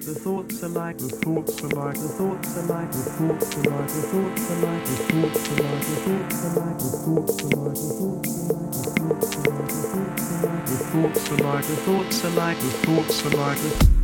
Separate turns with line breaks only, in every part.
like the thoughts are like the thoughts are like the thoughts are like the thoughts are like the thoughts are like the thoughts are like the thoughts are like the thoughts are like the thoughts are like the thoughts are like the thoughts are like the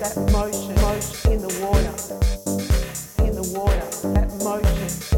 that motion, motion in the water, in the water, that motion.